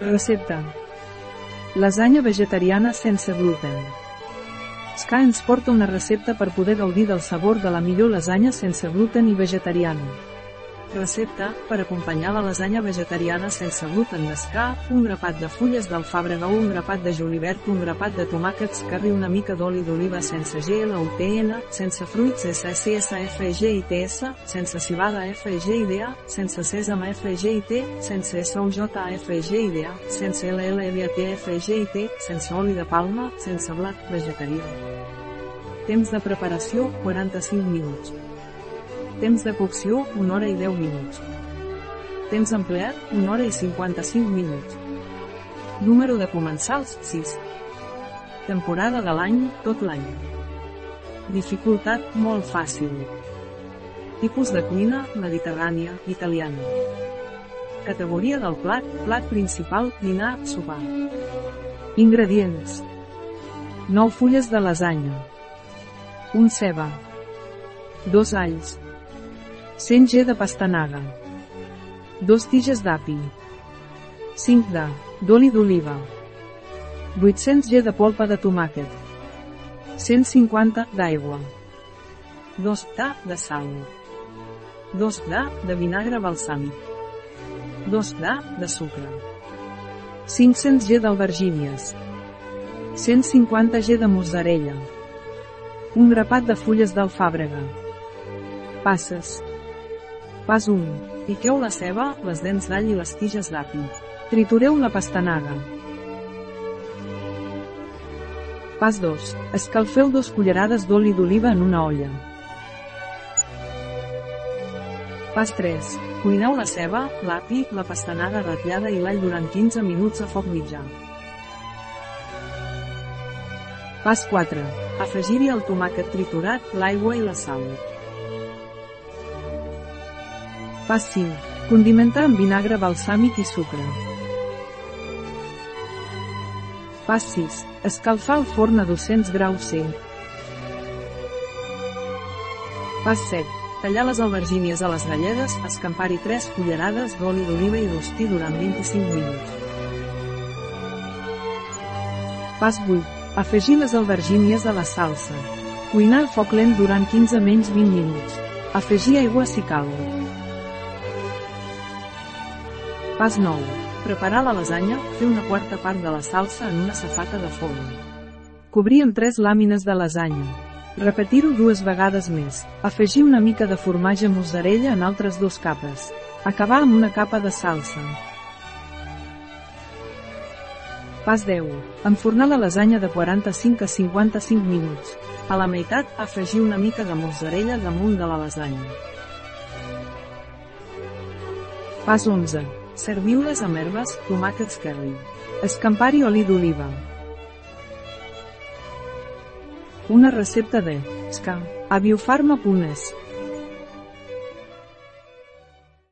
Recepta. Lasanya vegetariana sense gluten. Ska ens porta una recepta per poder gaudir del sabor de la millor lasanya sense gluten i vegetariana. Recepta, per acompanyar la lasanya vegetariana sense gluten d'escà, un grapat de fulles d'alfàbrega un grapat de julivert, un grapat de tomàquets curri, una mica d'oli d'oliva sense GL o TN, sense fruits SSFG sense cibada FGIDA, sense sèsam FGIT, sense SOJFGIDA, sense LLDTFGIT, sense oli de palma, sense blat vegetarià. Temps de preparació, 45 minuts. Temps de cocció, 1 hora i 10 minuts. Temps empleat, 1 hora i 55 minuts. Número de comensals, 6. Temporada de l'any, tot l'any. Dificultat, molt fàcil. Tipus de cuina, mediterrània, italiana. Categoria del plat, plat principal, dinar, sopar. Ingredients. 9 fulles de lasanya. Un ceba. 2 alls. 100 g de pastanaga. 2 tiges d'api. 5 de d'oli d'oliva. 800 g de polpa de tomàquet. 150 d'aigua. 2 ta de sal. 2 de de vinagre balsàmic. 2 de de sucre. 500 g d'albergínies. 150 g de mozzarella. Un grapat de fulles d'alfàbrega. Passes. Pas 1. Piqueu la ceba, les dents d'all i les tiges d'api. Tritureu la pastanaga. Pas 2. Escalfeu dos cullerades d'oli d'oliva en una olla. Pas 3. Cuineu la ceba, l'api, la pastanaga ratllada i l'all durant 15 minuts a foc mitjà. Pas 4. Afegir-hi el tomàquet triturat, l'aigua i la sal. Pas 5. Condimentar amb vinagre balsàmic i sucre. Pas 6. Escalfar el forn a 200 graus C. Pas 7. Tallar les albergínies a les galledes, escampar-hi 3 cullerades d'oli d'oliva i rostir durant 25 minuts. Pas 8. Afegir les albergínies a la salsa. Cuinar a foc lent durant 15 menys 20 minuts. Afegir aigua si cal. Pas 9. Preparar la lasanya, fer una quarta part de la salsa en una safata de forn. Cobrir amb tres làmines de lasanya. Repetir-ho dues vegades més. Afegir una mica de formatge mozzarella en altres dos capes. Acabar amb una capa de salsa. Pas 10. Enfornar la lasanya de 45 a 55 minuts. A la meitat, afegir una mica de mozzarella damunt de la lasanya. Pas 11. Serviu-les amb herbes, tomàquets curry. Escampar-hi oli d'oliva. Una recepta de Ska. A biofarma.es